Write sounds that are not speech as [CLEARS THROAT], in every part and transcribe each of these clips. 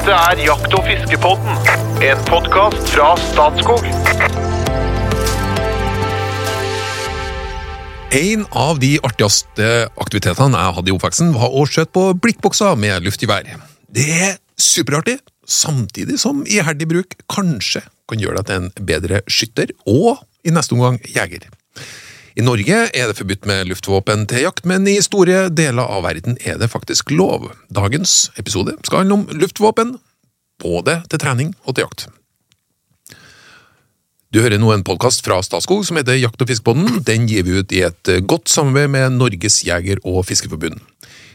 Dette er Jakt- og fiskepodden, en podkast fra Statskog. En av de artigste aktivitetene jeg hadde i oppveksten, var å skjøte på blikkbokser med luftgevær. Det er superartig, samtidig som iherdig bruk kanskje kan gjøre deg til en bedre skytter, og i neste omgang jeger. I Norge er det forbudt med luftvåpen til jakt, men i store deler av verden er det faktisk lov. Dagens episode skal handle om luftvåpen, både til trening og til jakt. Du hører nå en podkast fra Statskog som heter Jakt- og fiskepodden. Den gir vi ut i et godt samarbeid med Norges jeger- og fiskerforbund.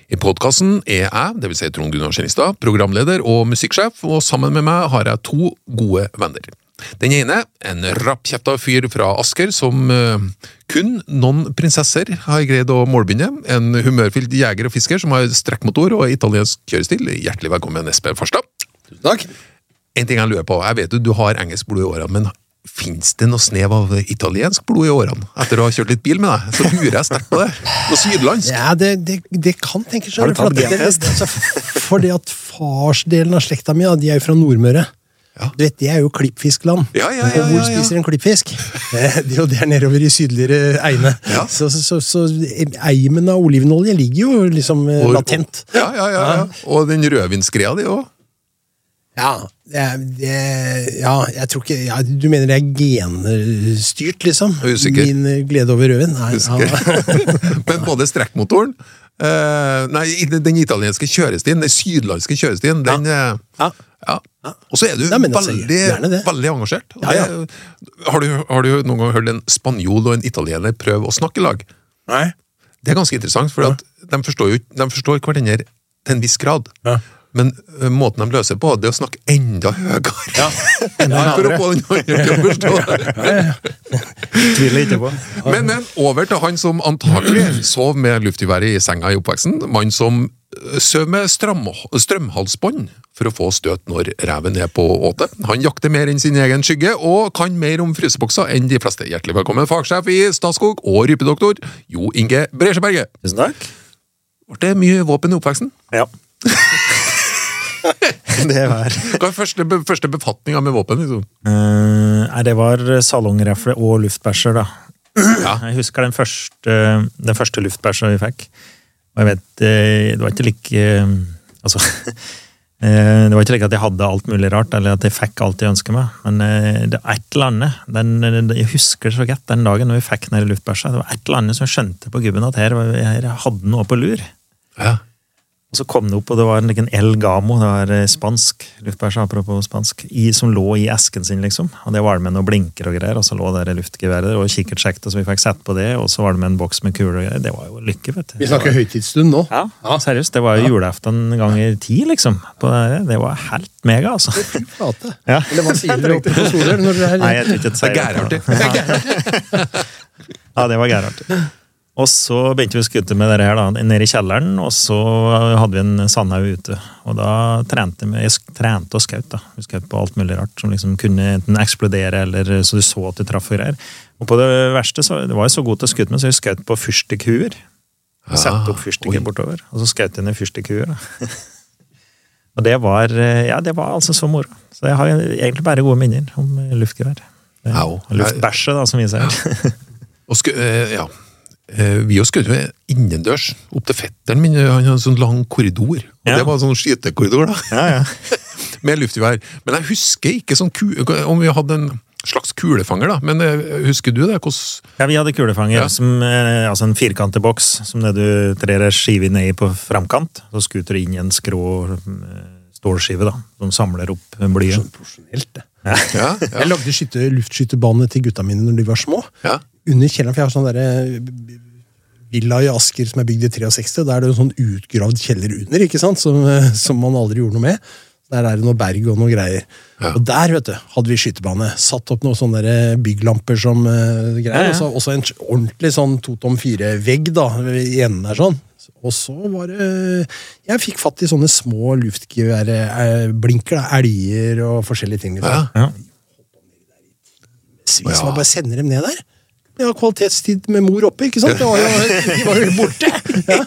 I podkasten er jeg, dvs. Si Trond Gunnar Skjennistad, programleder og musikksjef, og sammen med meg har jeg to gode venner. Den ene, en rappkjefta fyr fra Asker som uh, kun noen prinsesser har greid å målbinde. En humørfylt jeger og fisker som har strekkmotor og italiensk kjørestil. Hjertelig velkommen, Espen Farstad. Tusen takk. En ting jeg lurer på, jeg vet jo du har engelsk blod i årene, men Fins det noe snev av italiensk blod i årene? Etter å ha kjørt litt bil med deg, så lurer jeg sterkt på det. Noe sydlandsk? Ja, det, det, det kan tenkes. Har du tatt genfest? [LAUGHS] Altså, fordi at farsdelen av slekta mi, de er jo fra Nordmøre. Ja. Du vet, Det er jo klippfiskland. Ja, ja, og hvor spiser en klippfisk? [LAUGHS] Det er jo der nedover i sydligere egne. Så, så, så, så eimen av olivenolje ligger jo liksom eh, Og- latent. Ja, ja, ja. ja. Og den rødvinsgreia di òg. Ja, det, det, ja, jeg tror ikke ja, Du mener det er genstyrt, liksom? Usikker. Min eh, glede over rødvin? Nei, ja. [LAUGHS] Men både strekkmotoren eh, Nei, den italienske kjørestien, den sydlandske kjørestien, den ja. Ja. ja. Og så er du altså, veldig, veldig engasjert. Ja, ja. det- Har, du, har du noen gang hørt en spanjol og en italiener prøve å snakke i lag? Nei. Det er ganske interessant, for de forstår jo de forstår hverandre til en viss grad. Men eh, måten de løser på, det er å snakke enda høyere. Ja, enda [LAUGHS] for å få den andre til å forstå. Tviler ikke på. Men, men over til han som antakelig sov med luftgeværet i senga i oppveksten. Mann som sover søv med stram, strømhalsbånd for å få støt når reven er på åte. Han jakter mer enn sin egen skygge, og kan mer om frysebokser enn de fleste. Hjertelig velkommen, fagsjef i Statskog og rypedoktor Jo Inge Bresjeberget. Tusen takk. Ble det mye våpen i oppveksten? Ja. [LAUGHS] det var Hva er første, første befatninga med våpen? Liksom? Uh, Nei, det var salongrefle og luftbæsjer, da. Ja. Jeg husker den første, den første luftbæsja vi fikk. Og jeg vet eh, Det var ikke like eh, Altså [LAUGHS] Det var ikke like at jeg hadde alt mulig rart, eller at jeg fikk alt jeg ønsket meg, men det var et eller annet. Den, jeg husker det så godt den dagen når vi fikk den luftbæsja. Det var et eller annet som skjønte på gubben at her, her hadde noe på lur. Ja. Og så kom det opp, og det var en liten El Gamo, det var eh, spansk, luftbæsj apropos spansk, i, som lå i esken sin, liksom. Og det var det med noen blinker og greier, og så lå der luftgeværet der, og kikkertsjekta, så vi fikk sett på det, og så var det med en boks med kuler og greier. Det var jo lykke, vet du. Vi snakker høytidsstund nå. Ja, seriøst. Det var jo julaften ganger ti, liksom. På det, det var helt mega, altså. Flate. [LAUGHS] Ja. Eller hva sier dere oppe på Solør? Når dere er Nei, jeg tror ikke Det det er gærartig. [LAUGHS] Ja, det var gærartig. Og så begynte vi å skutte med dette her da, nede i kjelleren, og så hadde vi en sandhaug ute. Og da trente vi, jeg trente og skjøt. da. Vi skjøt på alt mulig rart som liksom kunne enten eksplodere, eller så du så at du traff og greier. Og på det verste, så det var jeg så god til å skutte med, så jeg skjøt på fyrstikkhuer. Ja, Sette opp fyrstikker oi. bortover, og så skjøt jeg ned fyrstikkhuer. [LAUGHS] Og det var, eh, ja, det var altså så moro. Så jeg har egentlig bare gode minner om luftgevær. Luftbæsje, da, som vi sier. Og sku, eh, ja. Eh, Vi jo skjøt innendørs. Opp til fetteren min. Han hadde en sånn lang korridor. Og Ja. Det var en sånn skytekorridor, da. Ja, ja. [LAUGHS] Med luftgevær. Men jeg husker ikke sånn ku om vi hadde en slags kulefanger, da. Men eh, husker du det? Hvordan Ja, vi hadde kulefanger, Ja. som, eh, altså en firkantet boks, som det du trer skive ned i på framkant. Så skuter du inn i en skrå eh, stålskive, da, som samler opp blyet. Sånn profesjonelt, det. Ja, ja, Jeg lagde skytte, luftskytebane til gutta mine når de var små. ja. Under kjelleren, for jeg har sånn derre villa i Asker som er bygd i 63. Der er det en sånn utgravd kjeller under, ikke sant? Som, som man aldri gjorde noe med. Der er det noe berg og noe greier. Og der vet du, hadde vi skytebane. Satt opp noen sånne bygglamper som uh, greier. Ja, ja. Og så også en ordentlig sånn to tom fire-vegg da, i enden der sånn. Og så var det Jeg fikk fatt i sånne små luftgeværblinker. Elger og forskjellige ting. Liksom. Ja. Ja. Hvis Ja. man bare sender dem ned der Ja, kvalitetstid med mor oppe, ikke sant? Det var jo, de var jo borte! Ja.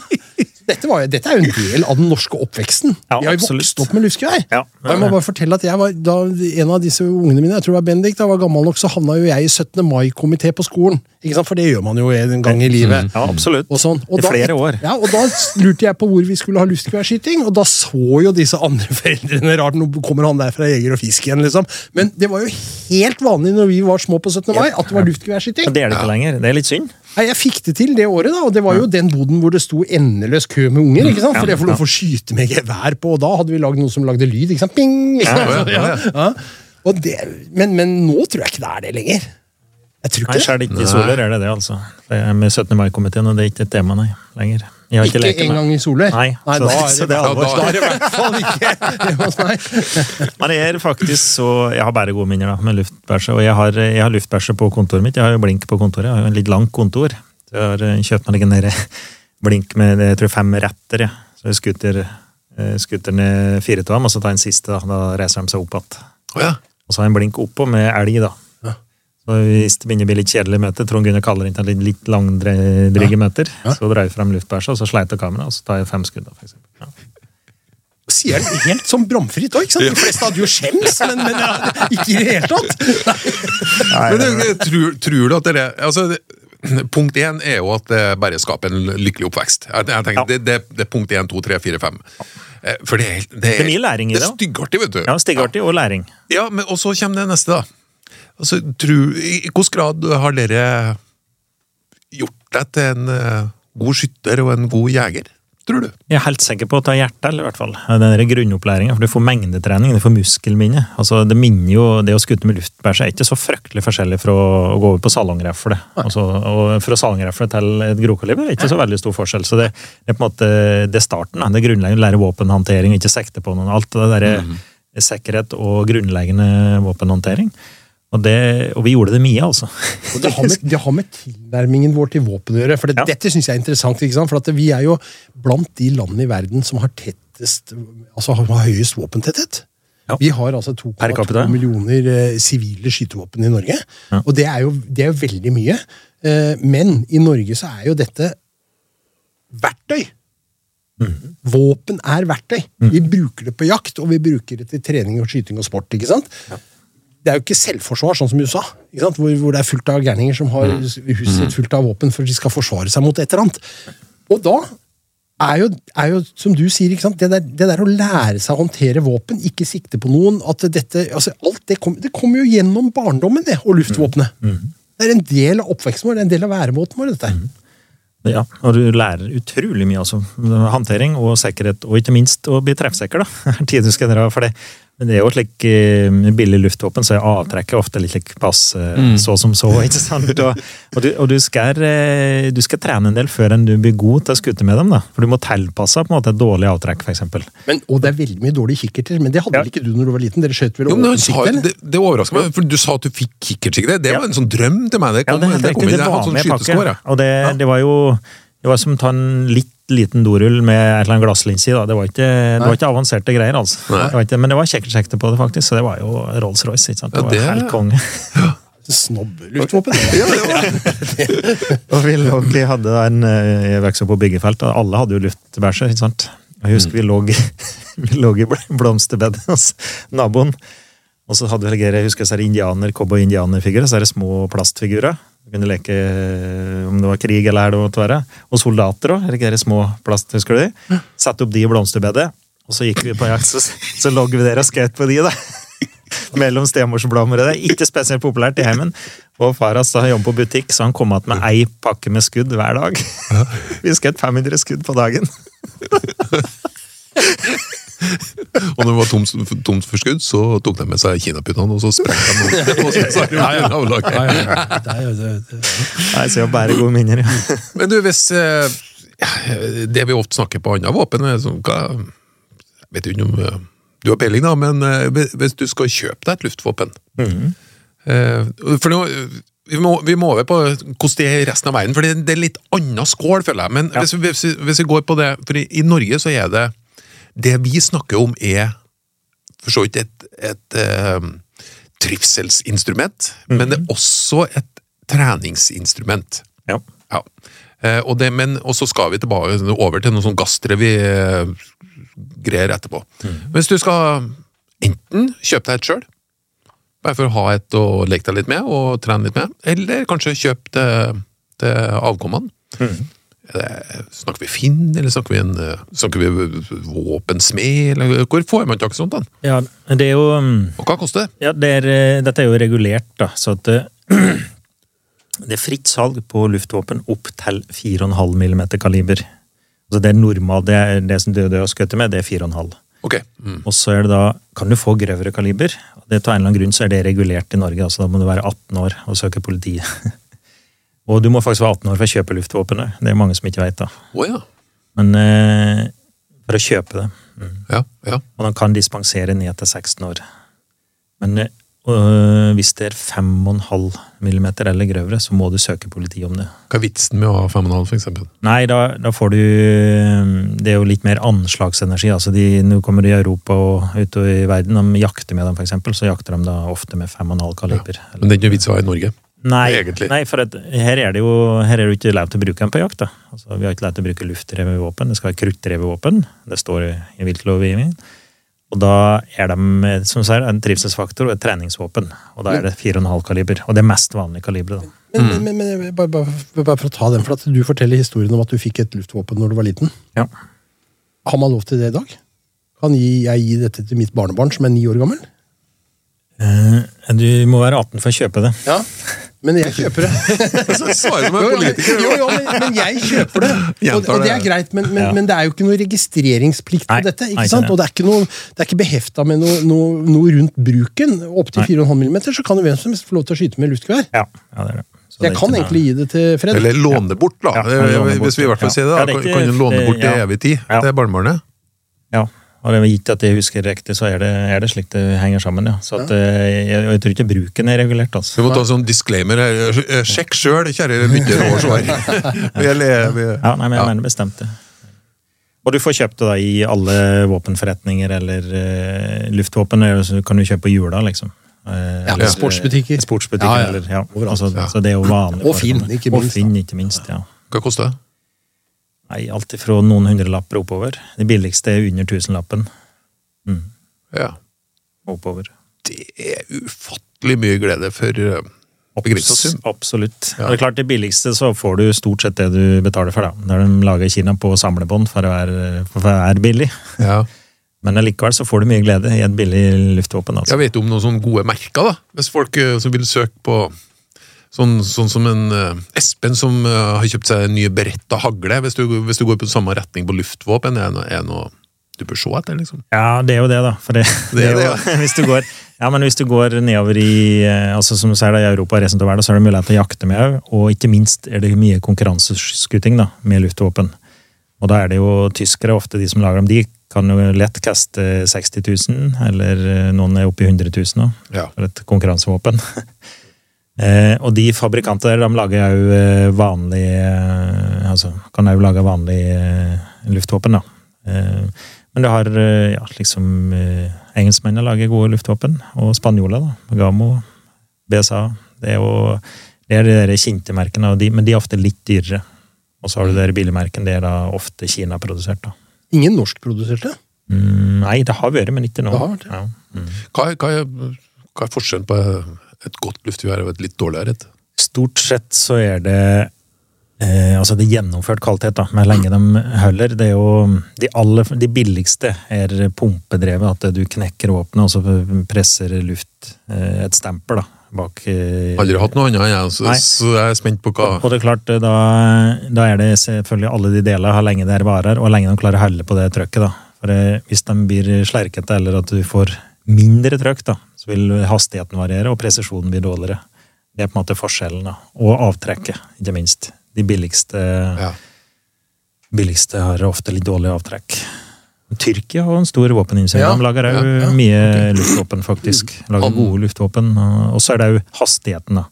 Dette, var, dette er jo en del av den norske oppveksten. Ja, Vi har jo vokst opp med luftgevær. Ja, jeg må bare fortelle at jeg var, da En av disse ungene mine, jeg tror det var Bendik, da var gammel nok, så havna jo jeg i 17. mai-komité på skolen. For det gjør man jo en gang i livet. Ja, absolutt. Og sånn. Og I da- flere år. Ja, og da lurte jeg på hvor vi skulle ha luftgeværskyting, og da så jo disse andre [LAUGHS] foreldrene rart. Nå kommer han der fra Jeger og Fisk igjen, liksom. Men det var jo helt vanlig når vi var små på 17. mai, at det var luftgeværskyting. Det er det ikke lenger. Det er litt synd. Nei, Jeg fikk det til det året, da, og det var jo den boden hvor det sto endeløs kø med unger. ikke sant? For det får lov å skyte med gevær på, og da hadde vi lagd noe som lagde lyd. ikke sant? Bing! Ikke sant? Ja, ja, [LAUGHS] Ja. Og det, men, men nå tror jeg ikke det er det lenger. Jeg tror Nei, ikke det. sjøl ikke i Soler er det det, altså. Det er med 17. mai-komiteen, og det er ikke et tema, nei. Lenger. Jeg har ikke, Ikke engang i Soler? Nei, så- da er så det, det er alvor. [LAUGHS] da er det i hvert fall ikke det hos meg. Men jeg er faktisk så Jeg har bare gode minner da, med luftbæsje. Og jeg har, jeg har luftbæsje på kontoret mitt. Jeg har jo blink på kontoret. Jeg har jo en litt langt kontor. Så jeg har eh, kjøpt meg en der [LAUGHS] blink med jeg tror fem retter. Ja. Så jeg skuter, eh, skuter ned fire av dem, og så tar jeg en siste. Da, da reiser de seg opp igjen. Oh, ja. Og så har jeg en blink oppå med elg, da. Hvis det begynner å bli litt kjedelig møte, Trond Gunnar kaller det inn til litt, litt langdryge møter, så drar jeg frem luftbæsja, og så sleiter kameraet, og så tar jeg fem skudd. da, for eksempel. Ja. Sier det helt sånn bramfritt òg. De fleste hadde jo skjems, men, men ja, ikke i det hele tatt. Men du, tror, tror du at det er altså, det, Punkt én er jo at det bare skaper en lykkelig oppvekst. Jeg, jeg tenker, Ja. det, det, det er punkt én, to, tre, fire, fem. Eh, For det er, helt- det er mye læring i det. det, er styggartig, vet du. Ja, Stiggartig og læring. Ja, men, og så kommer det neste, da. Altså, tror, I hvilken grad har dere gjort deg til en eh, god skytter og en god jeger, tror du? Jeg er helt sikker på at det er hjertet, i hvert fall. Den der grunnopplæringen, for Du får mengdetrening, du får muskelminne. Altså, det minner jo, det å skutte med luftbæsj er ikke så fryktelig forskjellig fra å gå over på salongrefle. Altså, og fra salongrefle til et grokaliber er ikke så veldig stor forskjell. Så det, det er på en måte det er starten. Det er grunnleggende å lære våpenhåndtering, ikke sekte på noen. Alt det der er sikkerhet og grunnleggende våpenhåndtering. Og, det, og vi gjorde det mye, altså. Og det har, med, det har med tilnærmingen vår til våpen å gjøre. for det, Ja. Dette synes jeg er interessant. ikke sant? For at Vi er jo blant de landene i verden som har tettest, altså har høyest våpentetthet. Ja. Vi har altså Per 2,2 capita. millioner eh, sivile skytevåpen i Norge. Ja. Og det er, jo, det er jo veldig mye. Eh, men i Norge så er jo dette verktøy. Mm. Våpen er verktøy. Vi bruker det på jakt, og vi bruker det til trening og skyting og sport. ikke sant? Det er jo ikke selvforsvar, sånn som i USA? Hvor, hvor det er fullt av gærninger som har huset sitt fullt av våpen for de skal forsvare seg mot et eller annet. Og da er jo, er jo som du sier? Det, der, det der å lære seg å håndtere våpen, ikke sikte på noen at dette, altså alt det kommer kom jo gjennom barndommen, det, og luftvåpenet. Det er en del av oppveksten vår, det er en del av væremåten vår. dette. Ja, og du lærer utrolig mye, altså. Håndtering og sikkerhet, og ikke minst å bli treffsikker, da. [LAUGHS] For det. Men det er jo slik med billig luftvåpen, så er avtrekket ofte litt like pass mm. så som så. [LAUGHS] ikke sant? Og, og, du, og du, skal, eh, du skal trene en del før enn du blir god til å skute med dem. da. For du må tilpasse på en måte et dårlig avtrekk, f.eks. Men, og det er veldig mye dårlige kikkerter, men det hadde Ja. vel ikke du når du var liten? Dere skjøt vel åpen sikte, det, det overrasker meg, for du sa at du fikk kikkertsikte. Det Ja. var en sånn drøm til meg. Det Ja, det, det, det kom riktig, inn, det jeg var hadde sånn med i skyteskår, pakke. Og det, det var jo det var som å ta en litt liten dorull med et eller annet glasslinse i. Det var ikke, det var ikke avanserte greier, altså. Det var ikke, men det var kikkertsekte på det, faktisk. Så det var jo Rolls-Royce. ikke sant? Det Ja, det- helt konge. Snobb-luftvåpen. Ja, [LAUGHS] Og vi, lå, vi hadde en eh, Jeg vokste opp på byggefelt, og alle hadde jo luftbæsjer. ikke sant? Jeg husker vi lå, [LAUGHS] vi lå i bl- blomsterbedet hos naboen. Og så hadde vi jeg husker så er det indianer, cowboy-indianerfigurer. Så er det små plastfigurer. Du kunne leke eh, om det var krig eller er det måtte være. Og soldater òg. Små plast, husker du de? Satte opp de i blomsterbedet. Og så gikk vi på jakt, så, så lå vi der og skjøt på de, da. [LAUGHS] Mellom stemorsblomster. Det er ikke spesielt populært i heimen. Og far hans jobber på butikk, så han kom igjen med ei pakke med skudd hver dag. [LAUGHS] Vi skjøt 500 skudd på dagen. [LAUGHS] [LAUGHS] Og når det var tomt, tomt for skudd, så tok de med seg kinaputtene, og så sprengte de så [LAUGHS] Ja, ja. Nei, så jeg bare gode minner. ja. [LAUGHS] Men du, hvis eh, Det vi ofte snakker på andre våpen er sånn, hva, Jeg vet ikke om eh, du har peiling, da, men eh, hvis- du skal kjøpe deg et luftvåpen eh, For nå vi må, vi må over på hvordan det er i resten av verden, for det, er er litt annen skål, føler jeg. Men Ja. hvis, vi- hvis, vi- hvis vi går på det For i, i Norge så er det Det vi snakker om, er for så vidt et, et uh, trivselsinstrument, men det er også et treningsinstrument. Ja. Ja. Eh, og det, men, og så skal vi tilbake over til noe sånn gastrevy-greier etterpå. Hvis du skal enten kjøpe deg et sjøl, bare for å ha et å leke deg litt med og trene litt med, eller kanskje kjøpe det til avkommene. Er det- Snakker vi Finn, eller snakker vi, en, eh, snakker vi våpensmed, eller hvor får man tak i sånt? da? Ja, det er jo mm, Og hva koster det? Ja, det er, eh, dette er jo regulert, da, så at det, [CLEARS THROAT] det er fritt salg på luftvåpen opp til 4,5 mm kaliber. Altså det er normal, det, er det som du har skutt med, det er 4,5. Ok. Mm. Og så er det da, kan du få grøvere kaliber. Det, til en eller annen grunn så er det regulert i Norge, altså da må du være 18 år og søke politiet. [LAUGHS] og du må faktisk være 18 år for å kjøpe luftvåpenet. Det er mange som ikke vet da. Oh, ja. Men eh, for å kjøpe det. Ja, ja. Og de kan dispensere ned til 16 år. Men eh, øh, hvis det er 5,5 millimeter eller grøvere, så må du søke politiet om det. Hva er vitsen med å ha 5,5 for eksempel? Nei, da, da får du øh, Det er jo litt mer anslagsenergi. altså de, Nå kommer de i Europa og ute i verden, de jakter med dem, eksempel, så jakter de da ofte med 5,5 kaliber. Men det er ikke noe vits å ha i Norge. Nei, egentlig. nei, for at her er det jo her er det ikke lov til å bruke dem på jakt. da. Altså, vi har ikke lov til å bruke luftdrevet våpen, det skal være kruttdrevet våpen. Det står i viltlovgivningen. Og da er de som sier, en trivselsfaktor og et treningsvåpen. Og da er det 4,5 kaliber. Og det er mest vanlige kaliberet. da. Men, men, men, men bare, bare, bare for å ta den, for at du forteller historien om at du fikk et luftvåpen når du var liten. Ja. Har man lov til det i dag? Kan jeg gi dette til mitt barnebarn som er ni år gammel? Eh, Du må være 18 for å kjøpe det. Ja. [LAUGHS] Men jeg kjøper det. [LAUGHS] Så svarer som en politiker. jo, jo men, men jeg kjøper det. [LAUGHS] Og, og det er greit, men, men, men det er jo ikke noe registreringsplikt på dette. ikke sant? det. Og det er ikke, noe, det er ikke behefta med noe, noe, noe rundt bruken. Opptil Nei. 4,5 mm så kan jo hvem som helst få lov til å skyte med luftgevær. Ja, ja det er det. Så jeg kan egentlig gi det til Fred. Eller låne det bort, da. Ja, låne bort, Hvis vi i hvert fall ja. sier det. Ja, da. det er Kan ikke- kan du låne bort til ja. evig tid Ja. til barnebarnet? Ja, og det gitt at jeg husker riktig, så er det, er det slik det henger sammen, ja. Så at, eh, jeg, jeg tror ikke bruken er regulert, Vi Du må ta en sånn disclaimer her. Sjekk sjøl, kjære lytter og svar. [LAUGHS] Vi er le- vi- Ja, nei, men jeg Ja. mener bestemt det. Og du får kjøpt det da i alle våpenforretninger eller uh, luftvåpen, eller så kan du kjøpe på jula, liksom. Uh, Ja, eller- sportsbutikker. Sportsbutikker, Ja, ja. eller ja. Overalt. Altså, Ja. Så det er jo vanlig. Og Finn, ikke minst, Og Finn, ikke minst, ja. Hva koster det? Nei, alt ifra noen hundrelapper oppover. Det billigste er under tusenlappen. Mm, Ja. oppover. Det er ufattelig mye glede for begrensa sum. Absolutt. Ja. Det er klart, det billigste så får du stort sett det du betaler for. da. Der de lager i Kina på samlebånd for å være, for å være billig. Ja. [LAUGHS] Men allikevel så får du mye glede i et billig luftvåpen. altså. Jeg vet om noen sånne gode merker, da. Hvis folk eh, som vil søke på Sånn, sånn som en uh, Espen som uh, har kjøpt seg en ny beretta hagle. Hvis du, hvis du går på samme retning på luftvåpen, er det er noe du bør se etter, liksom? Ja, det er jo det, da. Det, [LAUGHS] det er jo, [LAUGHS] hvis du går, ja, men hvis du går nedover i eh, altså som du ser da, i Europa resten av verden, så er det mulighet til å jakte med òg. Og ikke minst er det mye konkurranseskuting da, med luftvåpen. Og da er det jo tyskere ofte de som lager dem. De kan jo lett kaste 60 000, eller noen er oppe i 100 000 nå, Ja. for et konkurransevåpen. [LAUGHS] eh, og de fabrikantene der, de lager jo eh, vanlig eh, Altså, kan jo lage vanlig eh, luftvåpen, da. Eh, men du har eh, ja, liksom eh, Engelskmennene lager gode luftvåpen, og spanjoler, da. Gamo, BSA. Det er jo det er de der kjente merkene, og de, men de er ofte litt dyrere. Og så har du de billigmerkene, det er da ofte Kina-produsert. da. Ingen norskproduserte. Mm, nei, det har vært, men ikke nå. Det har vært, ja. Ja. Mm. Hva, hva, hva er forskjellen på et godt luftgevær og et litt dårligere et? Stort sett så er det eh, altså det er gjennomført kvalitet, da, med lenge de holder. Det er jo de, aller, de billigste er pumpedrevet, at du knekker åpne og så presser luft eh, et stempel da, bak eh, Aldri hatt noe annet ja, så, så jeg er spent på hva Og det er klart, da, da er det selvfølgelig alle de deler, hvor lenge det er varer, og hvor lenge de klarer å holde på det trøkket. da. For eh, Hvis de blir slerkete, eller at du får mindre trøkk, da, så vil hastigheten variere, og presisjonen blir dårligere. Det er på en måte forskjellen. da. Og avtrekket, ikke minst. De billigste, ja. billigste har ofte litt dårlig avtrekk. Tyrkia har en stor våpeninnsats. Ja, De lager òg ja, ja, mye luftvåpen, faktisk. Lager gode luftvåpen. og- så er det òg hastigheten, da.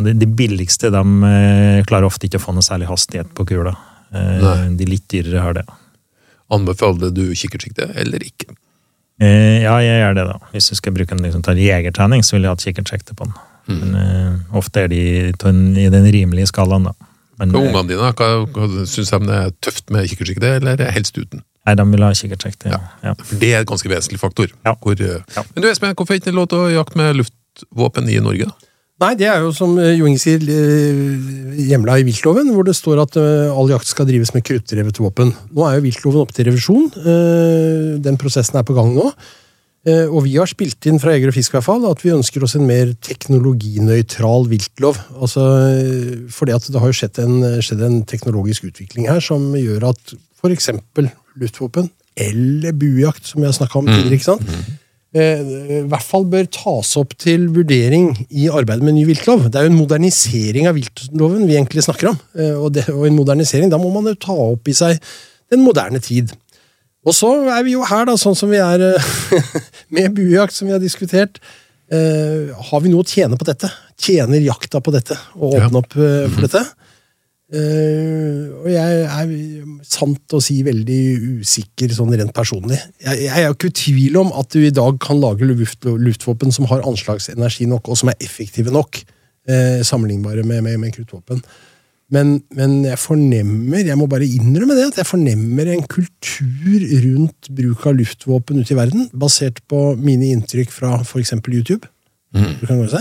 De, de billigste de eh, klarer ofte ikke å få noe særlig hastighet på kula. Eh, Nei. de litt dyrere har det. Anbefaler du kikkertsikte eller ikke? Eh, ja, jeg gjør det, da. Hvis du skal bruke en liksom, til jegertrening, så vil jeg ha kikkertsekte på den. Mm. Men uh, ofte er de i den rimelige skalaen, da. Men eh, ungene dine, hva, syns de det er tøft med kikkertsikte, eller helst uten? nei, de vil ha kikkertsjekk. Ja. Ja. For det er en ganske vesentlig faktor. Ja. Hvor, uh, Ja. Men du Espen, hvorfor er det ikke lov til å jakte med luftvåpen i Norge? da? Nei, det er jo som eh, Jo Inge sier, eh, hjemla i viltloven, hvor det står at eh, all jakt skal drives med kruttdrevet våpen. Nå er jo viltloven oppe til revisjon. Den prosessen er på gang nå. Og vi har spilt inn fra Jeger og Fisk i hvert fall, at vi ønsker oss en mer teknologinøytral viltlov. Altså, for fordi at det har jo skjedd en, skjedd en teknologisk utvikling her som gjør at f.eks. luftvåpen eller buejakt, som vi har snakka om tidligere, ikke sant? Eh, i hvert fall bør tas opp til vurdering i arbeidet med ny viltlov. Det er jo en modernisering av viltloven vi egentlig snakker om. eh, Og, det, og en modernisering, da må man jo ta opp i seg den moderne tid. Og så er vi jo her, da, sånn som vi er eh, [LAUGHS] med buejakt, som vi har diskutert. Eh, har vi noe å tjene på dette? Tjener jakta på dette? Å åpne opp for dette? Eh, og jeg er sant å si veldig usikker sånn rent personlig. Jeg, jeg er ikke i tvil om at du i dag kan lage luft, luftvåpen som har anslagsenergi nok, og som er effektive nok, uh, sammenlignbare med, med, med kruttvåpen. Men, men jeg fornemmer, jeg må bare innrømme det, at jeg fornemmer en kultur rundt bruk av luftvåpen ute i verden, basert på mine inntrykk fra f.eks. YouTube. Du kan gå og se.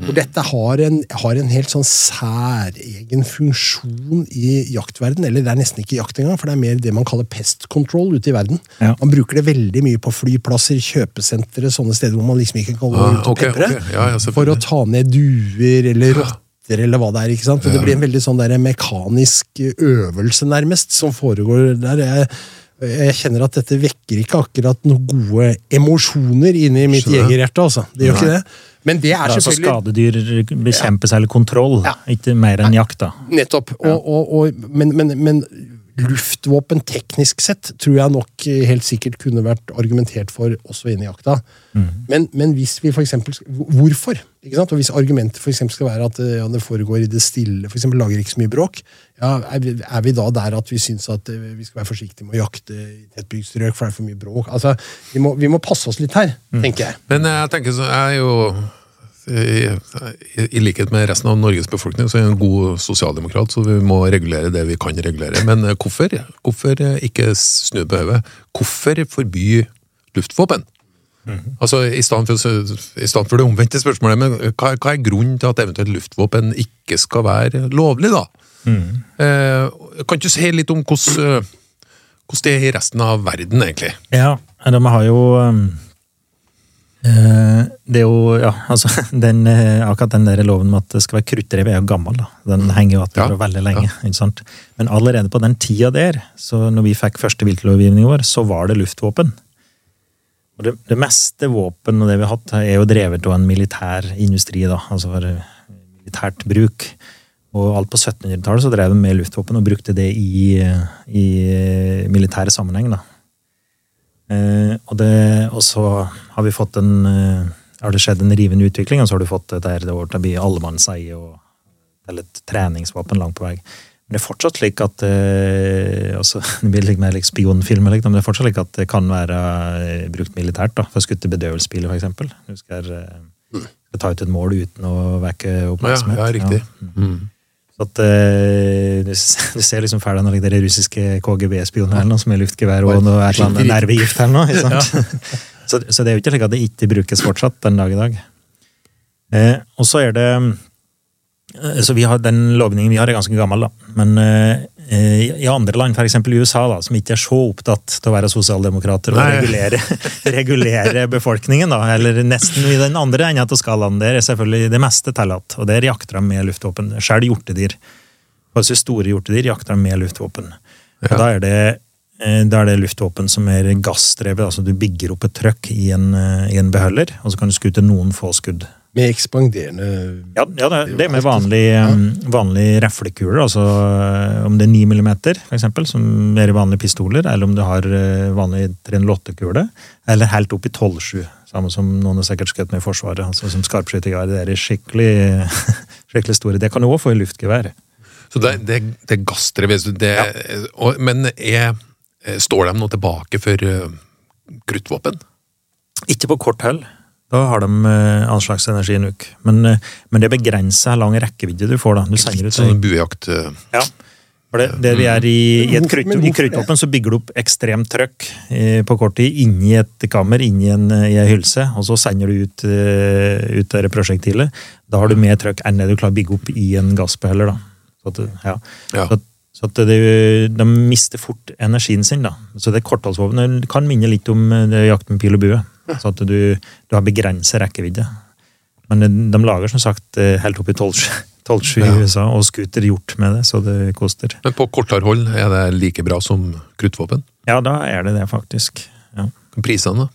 Hvor dette har en, har en helt sånn særegen funksjon i jaktverden, eller det er nesten ikke jakt engang, for det er mer det man kaller pest control ute i verden. Ja. Man bruker det veldig mye på flyplasser, kjøpesentre, sånne steder hvor man liksom ikke kan gå Ah, ut og okay, pepre. Okay. Ja, ja, for å ta ned duer eller rotter eller hva det er. ikke sant? Og Det blir en veldig sånn der mekanisk øvelse, nærmest, som foregår der. Jeg, jeg kjenner at dette vekker ikke akkurat noen gode emosjoner inni mitt jegerhjerte. altså. Det gjør ikke det. Men det er Det er selvfølgelig skadedyr bekjempes eller kontroll, Ja. ikke mer enn jakt. da. Nettopp. Og, og, og, men, men, men luftvåpen teknisk sett tror jeg nok helt sikkert kunne vært argumentert for også inne i jakta. Men, men hvis vi for eksempel, Hvorfor? Ikke sant? Og Hvis argumentet for skal være at eh, ja, det foregår i det stille, for eksempel lager ikke så mye bråk, ja, er, vi, er vi da der at vi syns at eh, vi skal være forsiktige med å jakte i tettbygd strøk, for det er for mye bråk? Altså, vi må, vi må passe oss litt her, tenker jeg. Men jeg tenker så jeg er jo i, I likhet med resten av Norges befolkning så er jeg en god sosialdemokrat, så vi må regulere det vi kan regulere. Men eh, hvorfor? Hvorfor eh, ikke snu på hodet? Hvorfor forby luftvåpen? Altså, i stedet, for, I stedet for det omvendte spørsmålet, men hva, hva er grunnen til at eventuelt luftvåpen ikke skal være lovlig, da? Eh, kan du si litt om hvordan, eh, hvordan det er i resten av verden, egentlig? Ja, vi har jo um, eh, Det er jo Ja, altså [LAUGHS] den, eh, Akkurat den der loven med at det skal være kruttrev, er jo gammel. da. Den henger jo igjen Ja, fra veldig lenge. ikke sant? Men allerede på den tida der, så når vi fikk første viltlovgivning vår, så var det luftvåpen. Og det, det meste våpen og det vi har hatt, er jo drevet av en militær industri, da. Altså for eh, militært bruk. Og alt på 1700-tallet så drev de med luftvåpen og brukte det i, eh, i eh, militære sammenheng, da. Eh, og, det, og så har vi fått en eh, har det skjedd en rivende utvikling, og så har du fått det der det over til å bli allemannseie og eller et treningsvåpen langt på vei. Men det er fortsatt slik at eh, også, [LAUGHS] Det blir litt mer like spionfilmer, liksom, men det er fortsatt slik at det kan være eh, brukt militært. da, For å skutte bedøvelsesbiler, eksempel. Du skal, eh, skal ta ut et mål uten å vekke Ja, oppmerksomhet. ja, riktig. Mm. At, uh, [LAUGHS] du, ser liksom ferdig når de russiske KGB-spionene som er luftgevær og noe eller annet nervegift her nå. Sant? [LAUGHS] så, så det er jo ikke slik at det ikke brukes fortsatt den dag i dag. Eh, og så er det eh, så vi har, Den lovningen vi har, er ganske gammel, da. Men eh, i i andre land, f.eks. i USA, da, som ikke er så opptatt til å være sosialdemokrater og regulere, [LAUGHS] regulere befolkningen, da, eller nesten i den andre enden av skalaen, der er selvfølgelig det meste tillatt. Og der jakter de med luftvåpen. Selv hjortedyr, altså store hjortedyr, jakter de med luftvåpen. Og da er det eh, da er det luftvåpen som er gassdrevet. altså Du bygger opp et trøkk i en, eh, i en beholder, og så kan du skute noen få skudd. Med ekspanderende Ja, ja det, det med vanlig, um, vanlig reflekuler, altså uh, om det er 9 mm, eksempel, som er i vanlige pistoler, eller om du har uh, vanlig 308-kule, eller helt opp i 12-7, samme som noen har sikkert skutt med i Forsvaret, altså som skarpskyttergevær. Det er skikkelig, [LAUGHS] skikkelig store. Det kan du også få i luftgevær. Så det, det, det er gassdrevet, det, og- men er, står de nå tilbake for uh, kruttvåpen? Ikke på kort hold. Da har de eh, anslagsenergi en uke. Men, eh, men det begrenser lang rekkevidde du får. da. Du sender ut Sånn bujakt eh, Ja. For det, det vi er i, i, I hvorfor så bygger du opp ekstremt trøkk på kort tid inni et kammer, inni en, i en hylse, og så sender du ut, ut det prosjektilet. Da har du mer trøkk enn det du klarer å bygge opp i en gassbeholder. Så at, ja. Ja. Så, så at det, de mister fort energien sin. da. Så det kortholdsvåpenet kan minne litt om det jakten med pil og bue. Så at du, du har begrenset rekkevidde. Men eh, de lager som sagt eh, helt opp i 12-7 i Ja. USA, og scooter gjort med det, så det koster. Men på kortere hold er det like bra som kruttvåpen? Ja, da er det det, faktisk. Ja. Prisene, da?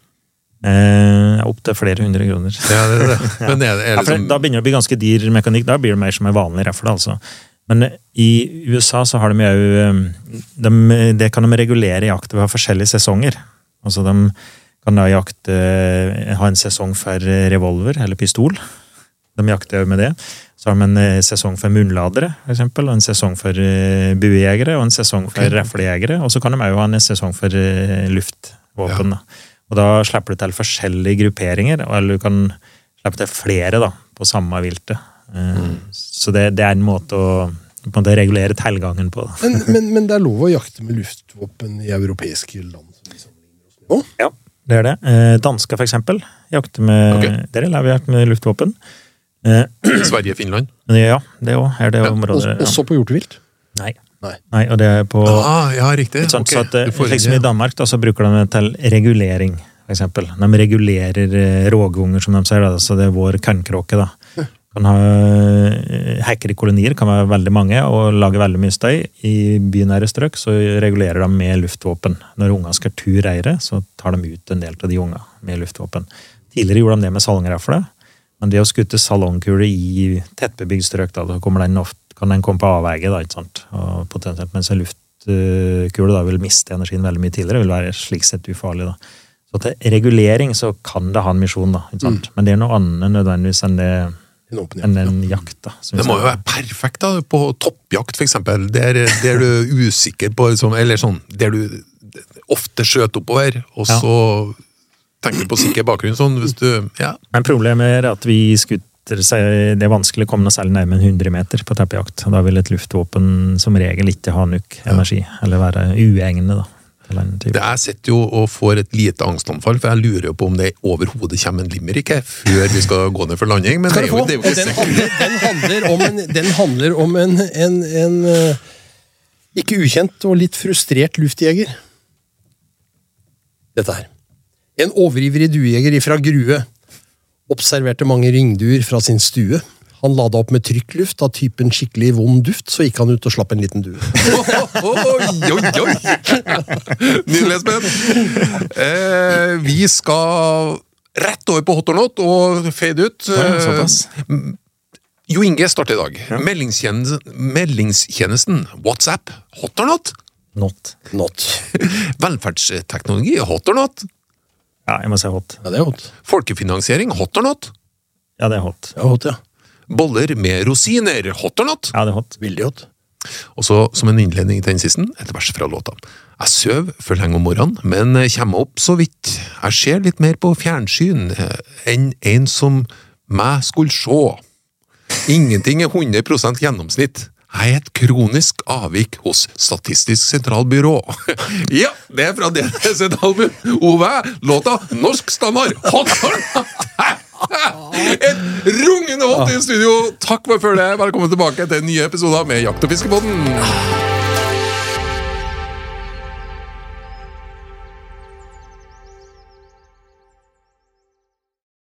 Eh, Opptil flere hundre kroner. Ja, det er det. [LAUGHS] Men er det, er Ja, det liksom Da begynner det å bli ganske dyr mekanikk. Da blir det mer som en vanlig rifle. altså. Men eh, i USA så har de jo de, Det kan de regulere jakt ved å ha forskjellige sesonger. Altså de kan da jakte Ha en sesong for revolver eller pistol. De jakter jo med det. Så har de en eh, sesong for munnladere, eksempel, og en sesong for eh, buejegere og en sesong for okay. reflejegere. Og så kan de òg ha en sesong for eh, luftvåpen. Ja. Og da slipper du til forskjellige grupperinger, eller du kan slippe til flere da, på samme viltet. Mm. Så det, det er en måte å på en måte regulere tilgangen på. Men, men, men det er lov å jakte med luftvåpen i europeiske land? som nå? Ja, det er det. Eh, Dansker, for eksempel, jakter med, okay. der er vi jakt med luftvåpen. Eh, [CLEARS THROAT] Sverige-Finland? ja, det òg er det området. Ja. også på hjortevilt? Nei. Nei. Nei, og det er på Ah, ja, riktig. Sånt, okay. Så at, liksom får- slik I Danmark da, så bruker de det til regulering, for eksempel. De regulerer eh, rågunger, som de sier. Da. Så det er vår kornkråke. da. Kan ha eh, Hekker i kolonier kan være veldig mange og lage veldig mye støy. I bynære strøk så regulerer de med luftvåpen. Når unga skal tur reiret, så tar de ut en del av de unga med luftvåpen. Tidligere gjorde de det med salongrafle, men det å skutte salongkule i tettbebygd strøk, da, da den ofte, kan den komme på avveie, da, ikke sant? Og potensielt, mens en luftkule da vil miste energien veldig mye tidligere, vil være slik sett ufarlig. da. Så til regulering så kan det ha en misjon, da, ikke sant? men det er noe annet nødvendigvis enn, det, En åpen enn en jakt. da. Det må jo være perfekt da, på toppjakt, eksempel. Der, der du er usikker på liksom, Eller sånn, der du ofte skjøter oppover, og Ja. så tenker du på sikker bakgrunn. Sånn, hvis du Ja. Men problemet er at vi skutter seg, det er vanskelig å komme noe særlig nærmere enn 100 meter på teppejakt. Da vil et luftvåpen som regel ikke ha nok energi, eller være uegnet. da. Det Jeg sitter jo og får et lite angstanfall, for jeg lurer jo på om det overhodet kommer en limerick her før vi skal gå ned for landing. Men det er jo, det er jo ikke den handler, den handler om en, den handler om en, en, en eh, ikke ukjent og litt frustrert luftjeger. Dette her. En overivrig duejeger ifra Grue observerte mange ringduer fra sin stue. Han lada opp med trykkluft av typen skikkelig vond duft, så gikk han ut og slapp en liten due. [LAUGHS] Oi, oi, oi! Nydelig, Espen. Eh, vi skal rett over på hot or not og fade ut. Ja, Eh. Jo Inge starter i dag. Meldingstjenesten, meldingstjenesten WhatsApp, hot or not? Not. Not. [LAUGHS] Velferdsteknologi, hot or not? Ja, jeg må si hot. Ja, det er hot. Folkefinansiering, hot or not? Ja, det er hot. Ja, hot, ja. Boller med rosiner, hot or not? Ja, det er hot. Veldig hot. Og så, som en innledning til den siste, et vers fra låta. Jeg søv for lenge om morgenen, men kommer opp så vidt. Jeg ser litt mer på fjernsyn eh, enn en som meg skulle se. Ingenting er 100 gjennomsnitt. Jeg er et kronisk avvik hos Statistisk sentralbyrå. [LAUGHS] ja, det er fra DDC album. Ove, låta Norsk standard. Hot or not? [LAUGHS] Et rungende hot i studio! Takk for følget. Velkommen tilbake til nye episoder med Jakt- og fiskebåten.